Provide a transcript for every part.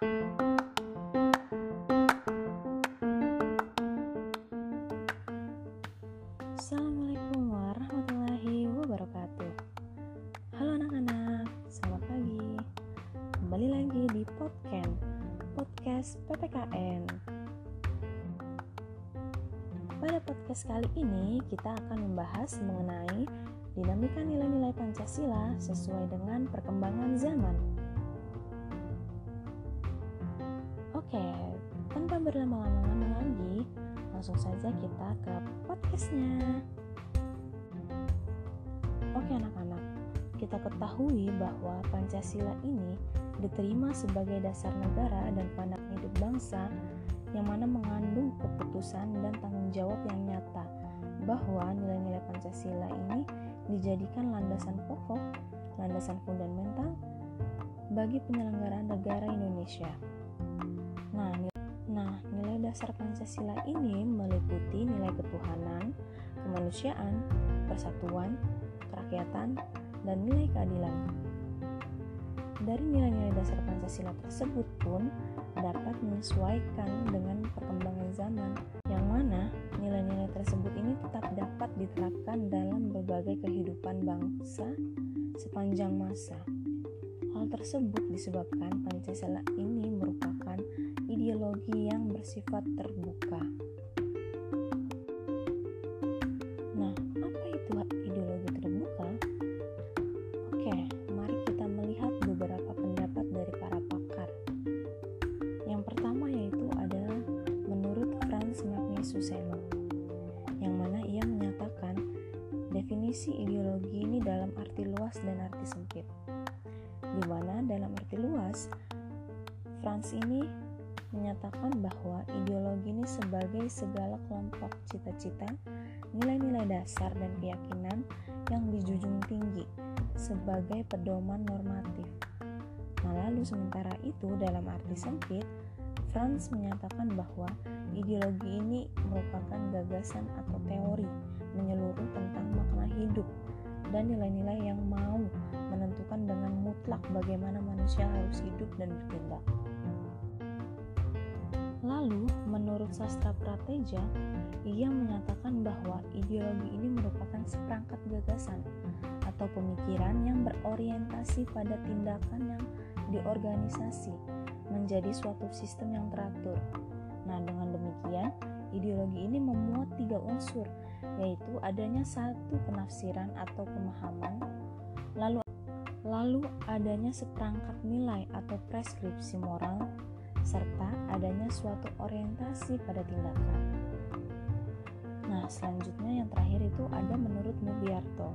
Assalamualaikum warahmatullahi wabarakatuh. Halo anak-anak, selamat pagi. Kembali lagi di Podcast Podcast PPKN Pada podcast kali ini kita akan membahas mengenai dinamika nilai-nilai Pancasila sesuai dengan perkembangan zaman Oke, tanpa berlama-lama lagi, langsung saja kita ke podcastnya. Oke anak-anak, kita ketahui bahwa Pancasila ini diterima sebagai dasar negara dan pandangan hidup bangsa yang mana mengandung keputusan dan tanggung jawab yang nyata bahwa nilai-nilai Pancasila ini dijadikan landasan pokok, landasan fundamental bagi penyelenggaraan negara Indonesia. Nah, Nah, nilai dasar Pancasila ini meliputi nilai ketuhanan, kemanusiaan, persatuan, kerakyatan, dan nilai keadilan. Dari nilai-nilai dasar Pancasila tersebut pun dapat menyesuaikan dengan perkembangan zaman, yang mana nilai-nilai tersebut ini tetap dapat diterapkan dalam berbagai kehidupan bangsa sepanjang masa. Hal tersebut disebabkan Pancasila ini merupakan ideologi yang bersifat terbuka. Nah, apa itu ideologi terbuka? Oke, mari kita melihat beberapa pendapat dari para pakar. Yang pertama yaitu adalah menurut Franz Magnus Suseno, yang mana ia menyatakan definisi ideologi ini dalam arti luas dan arti sempit. Di mana dalam arti luas, Franz ini menyatakan bahwa ideologi ini sebagai segala kelompok cita-cita, nilai-nilai dasar dan keyakinan yang dijunjung tinggi sebagai pedoman normatif. Nah, lalu sementara itu dalam arti sempit, Franz menyatakan bahwa ideologi ini merupakan gagasan atau teori menyeluruh tentang makna hidup dan nilai-nilai yang mau menentukan dengan mutlak bagaimana manusia harus hidup dan bertindak. Lalu, menurut sastra Prateja, ia menyatakan bahwa ideologi ini merupakan seperangkat gagasan atau pemikiran yang berorientasi pada tindakan yang diorganisasi menjadi suatu sistem yang teratur. Nah, dengan demikian, ideologi ini memuat tiga unsur, yaitu adanya satu penafsiran atau pemahaman, lalu lalu adanya seperangkat nilai atau preskripsi moral serta adanya suatu orientasi pada tindakan. Nah, selanjutnya yang terakhir itu ada menurut Mubiarto,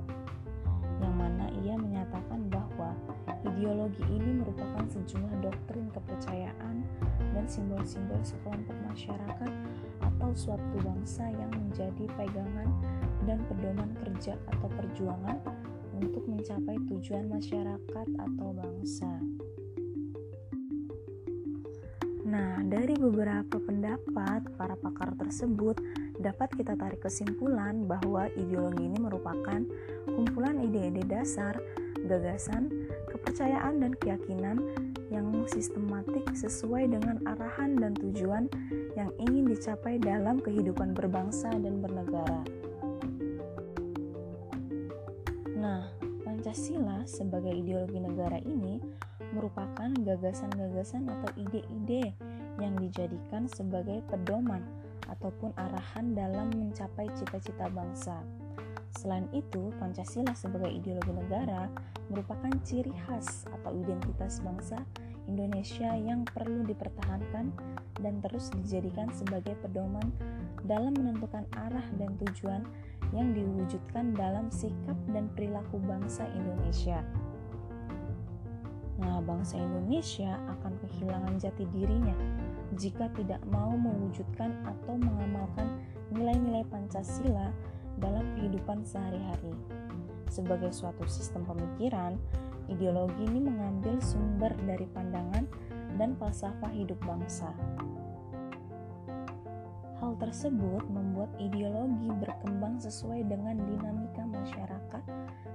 yang mana ia menyatakan bahwa ideologi ini merupakan sejumlah doktrin kepercayaan dan simbol-simbol sekelompok masyarakat atau suatu bangsa yang menjadi pegangan dan pedoman kerja atau perjuangan untuk mencapai tujuan masyarakat atau bangsa. Nah, dari beberapa pendapat para pakar tersebut dapat kita tarik kesimpulan bahwa ideologi ini merupakan kumpulan ide-ide dasar, gagasan, kepercayaan dan keyakinan yang sistematik sesuai dengan arahan dan tujuan yang ingin dicapai dalam kehidupan berbangsa dan bernegara. Nah, Pancasila sebagai ideologi negara ini merupakan gagasan-gagasan atau ide-ide yang dijadikan sebagai pedoman ataupun arahan dalam mencapai cita-cita bangsa. Selain itu, Pancasila sebagai ideologi negara merupakan ciri khas atau identitas bangsa Indonesia yang perlu dipertahankan dan terus dijadikan sebagai pedoman dalam menentukan arah dan tujuan yang diwujudkan dalam sikap dan perilaku bangsa Indonesia. Nah, bangsa Indonesia akan kehilangan jati dirinya jika tidak mau mewujudkan atau mengamalkan nilai-nilai Pancasila dalam kehidupan sehari-hari. Sebagai suatu sistem pemikiran, ideologi ini mengambil sumber dari pandangan dan falsafah hidup bangsa. Hal tersebut membuat ideologi berkembang sesuai dengan dinamika masyarakat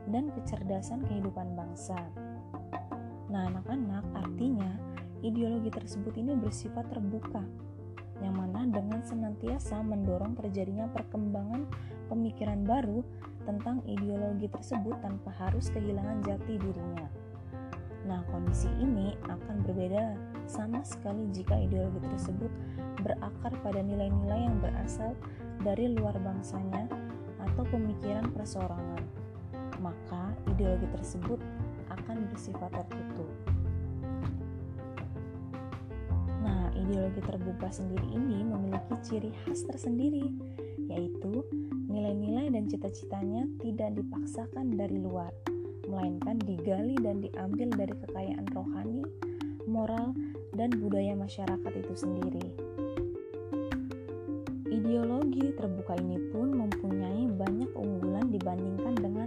dan kecerdasan kehidupan bangsa. Nah, anak-anak, artinya ideologi tersebut ini bersifat terbuka, yang mana dengan senantiasa mendorong terjadinya perkembangan pemikiran baru tentang ideologi tersebut tanpa harus kehilangan jati dirinya. Nah, kondisi ini akan berbeda sama sekali jika ideologi tersebut berakar pada nilai-nilai yang berasal dari luar bangsanya atau pemikiran perseorangan. Maka, ideologi tersebut akan bersifat tertutup. Nah, ideologi terbuka sendiri ini memiliki ciri khas tersendiri, yaitu nilai-nilai dan cita-citanya tidak dipaksakan dari luar melainkan digali dan diambil dari kekayaan rohani, moral, dan budaya masyarakat itu sendiri. Ideologi terbuka ini pun mempunyai banyak keunggulan dibandingkan dengan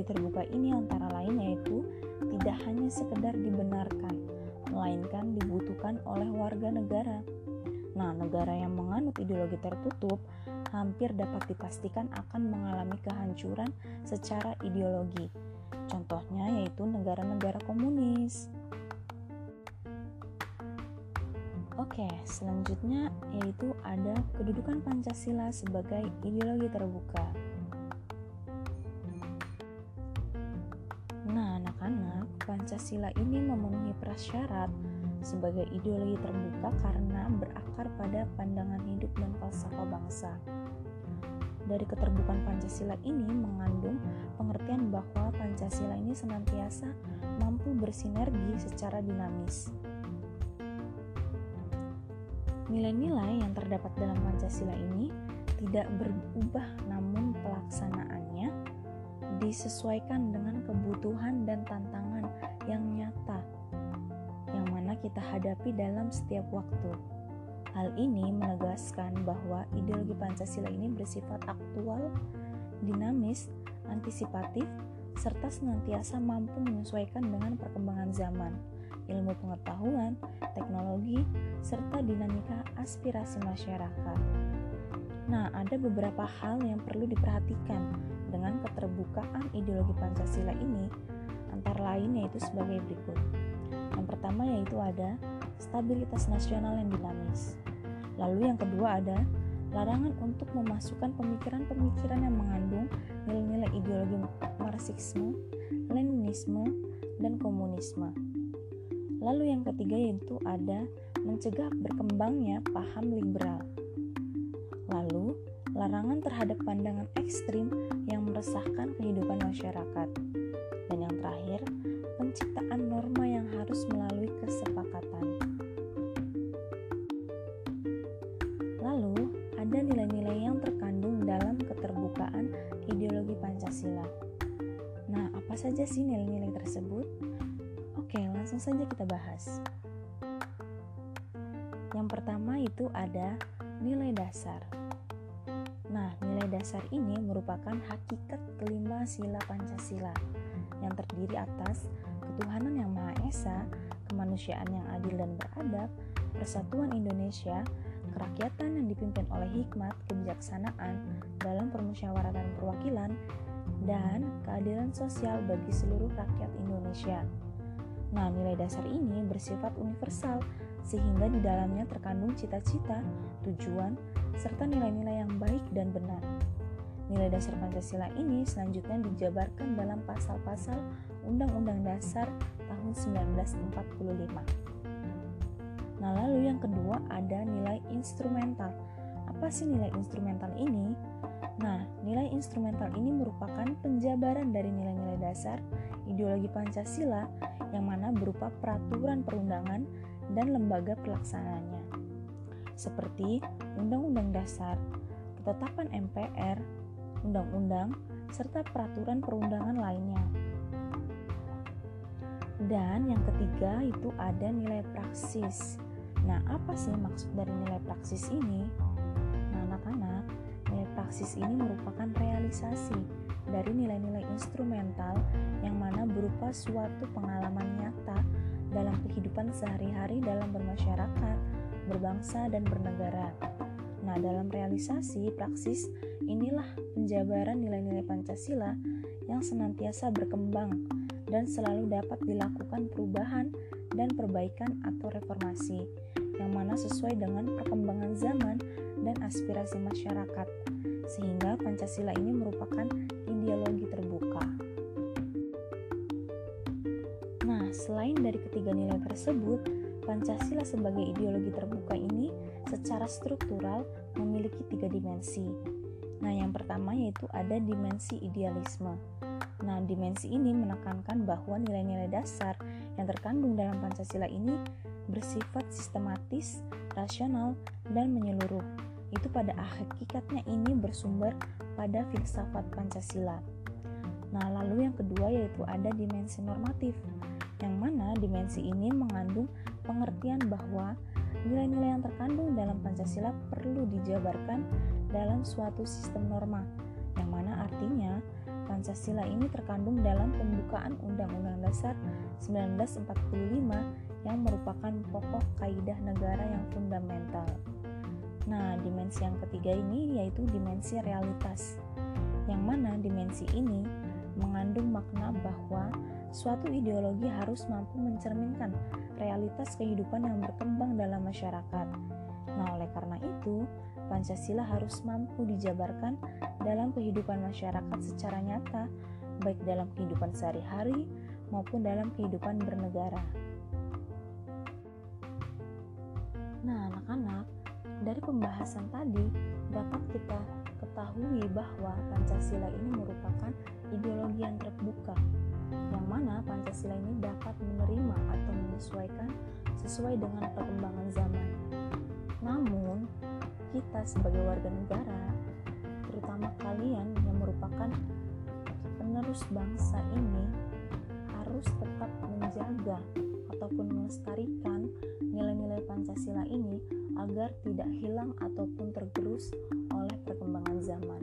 ideologi terbuka ini antara lain yaitu tidak hanya sekedar dibenarkan, melainkan dibutuhkan oleh warga negara. Nah, negara yang menganut ideologi tertutup hampir dapat dipastikan akan mengalami kehancuran secara ideologi. Contohnya yaitu negara-negara komunis. Oke, selanjutnya yaitu ada kedudukan Pancasila sebagai ideologi terbuka. Pancasila ini memenuhi prasyarat sebagai ideologi terbuka karena berakar pada pandangan hidup dan falsafah bangsa. Dari keterbukaan Pancasila ini mengandung pengertian bahwa Pancasila ini senantiasa mampu bersinergi secara dinamis. Nilai-nilai yang terdapat dalam Pancasila ini tidak berubah namun pelaksanaannya disesuaikan dengan kebutuhan dan tantangan yang nyata yang mana kita hadapi dalam setiap waktu. Hal ini menegaskan bahwa ideologi Pancasila ini bersifat aktual, dinamis, antisipatif, serta senantiasa mampu menyesuaikan dengan perkembangan zaman, ilmu pengetahuan, teknologi, serta dinamika aspirasi masyarakat. Nah, ada beberapa hal yang perlu diperhatikan dengan keterbukaan ideologi Pancasila ini, antara lain yaitu sebagai berikut. Yang pertama yaitu ada stabilitas nasional yang dinamis. Lalu yang kedua ada larangan untuk memasukkan pemikiran-pemikiran yang mengandung nilai-nilai ideologi Marxisme, Leninisme, dan komunisme. Lalu yang ketiga yaitu ada mencegah berkembangnya paham liberal. Lalu, larangan terhadap pandangan ekstrim yang meresahkan kehidupan masyarakat. Saja sih nilai-nilai tersebut? Oke, langsung saja kita bahas. Yang pertama itu ada nilai dasar. Nah, nilai dasar ini merupakan hakikat kelima sila Pancasila yang terdiri atas ketuhanan yang Maha Esa, kemanusiaan yang adil dan beradab, persatuan Indonesia, kerakyatan yang dipimpin oleh hikmat, kebijaksanaan dalam permusyawaratan perwakilan, dan keadilan sosial bagi seluruh rakyat Indonesia. Nah, nilai dasar ini bersifat universal, sehingga di dalamnya terkandung cita-cita, tujuan, serta nilai-nilai yang baik dan benar. Nilai dasar Pancasila ini selanjutnya dijabarkan dalam pasal-pasal Undang-Undang Dasar tahun 1945. Nah, lalu yang kedua ada nilai instrumental. Apa sih nilai instrumental ini? Nah, nilai instrumental ini merupakan penjabaran dari nilai-nilai dasar ideologi Pancasila yang mana berupa peraturan perundangan dan lembaga pelaksananya. Seperti Undang-Undang Dasar, Ketetapan MPR, undang-undang, serta peraturan perundangan lainnya. Dan yang ketiga itu ada nilai praksis. Nah, apa sih maksud dari nilai praksis ini? Nah, anak-anak, praksis ini merupakan realisasi dari nilai-nilai instrumental yang mana berupa suatu pengalaman nyata dalam kehidupan sehari-hari dalam bermasyarakat, berbangsa, dan bernegara. Nah, dalam realisasi praksis, inilah penjabaran nilai-nilai Pancasila yang senantiasa berkembang dan selalu dapat dilakukan perubahan dan perbaikan atau reformasi yang mana sesuai dengan perkembangan zaman dan aspirasi masyarakat sehingga Pancasila ini merupakan ideologi terbuka. Nah, selain dari ketiga nilai tersebut, Pancasila sebagai ideologi terbuka ini secara struktural memiliki tiga dimensi. Nah, yang pertama yaitu ada dimensi idealisme. Nah, dimensi ini menekankan bahwa nilai-nilai dasar yang terkandung dalam Pancasila ini bersifat sistematis, rasional, dan menyeluruh. Itu pada hakikatnya ini bersumber pada filsafat Pancasila. Nah, lalu yang kedua yaitu ada dimensi normatif, yang mana dimensi ini mengandung pengertian bahwa nilai-nilai yang terkandung dalam Pancasila perlu dijabarkan dalam suatu sistem norma, yang mana artinya Pancasila ini terkandung dalam pembukaan Undang-Undang Dasar 1945 yang merupakan pokok kaidah negara yang fundamental. Nah, dimensi yang ketiga ini yaitu dimensi realitas, yang mana dimensi ini mengandung makna bahwa suatu ideologi harus mampu mencerminkan realitas kehidupan yang berkembang dalam masyarakat. Nah, oleh karena itu, Pancasila harus mampu dijabarkan dalam kehidupan masyarakat secara nyata, baik dalam kehidupan sehari-hari maupun dalam kehidupan bernegara. Nah, anak-anak, dari pembahasan tadi dapat kita ketahui bahwa Pancasila ini merupakan ideologi yang terbuka, yang mana Pancasila ini dapat menerima atau menyesuaikan sesuai dengan perkembangan zaman. Namun, kita sebagai warga negara, terutama kalian yang merupakan penerus bangsa ini, harus tetap menjaga ataupun melestarikan nilai-nilai Pancasila ini agar tidak hilang ataupun tergerus oleh perkembangan zaman.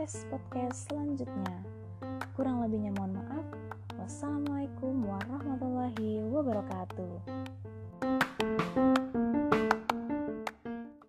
Podcast-podcast selanjutnya. Kurang lebihnya mohon maaf. Wassalamualaikum warahmatullahi wabarakatuh.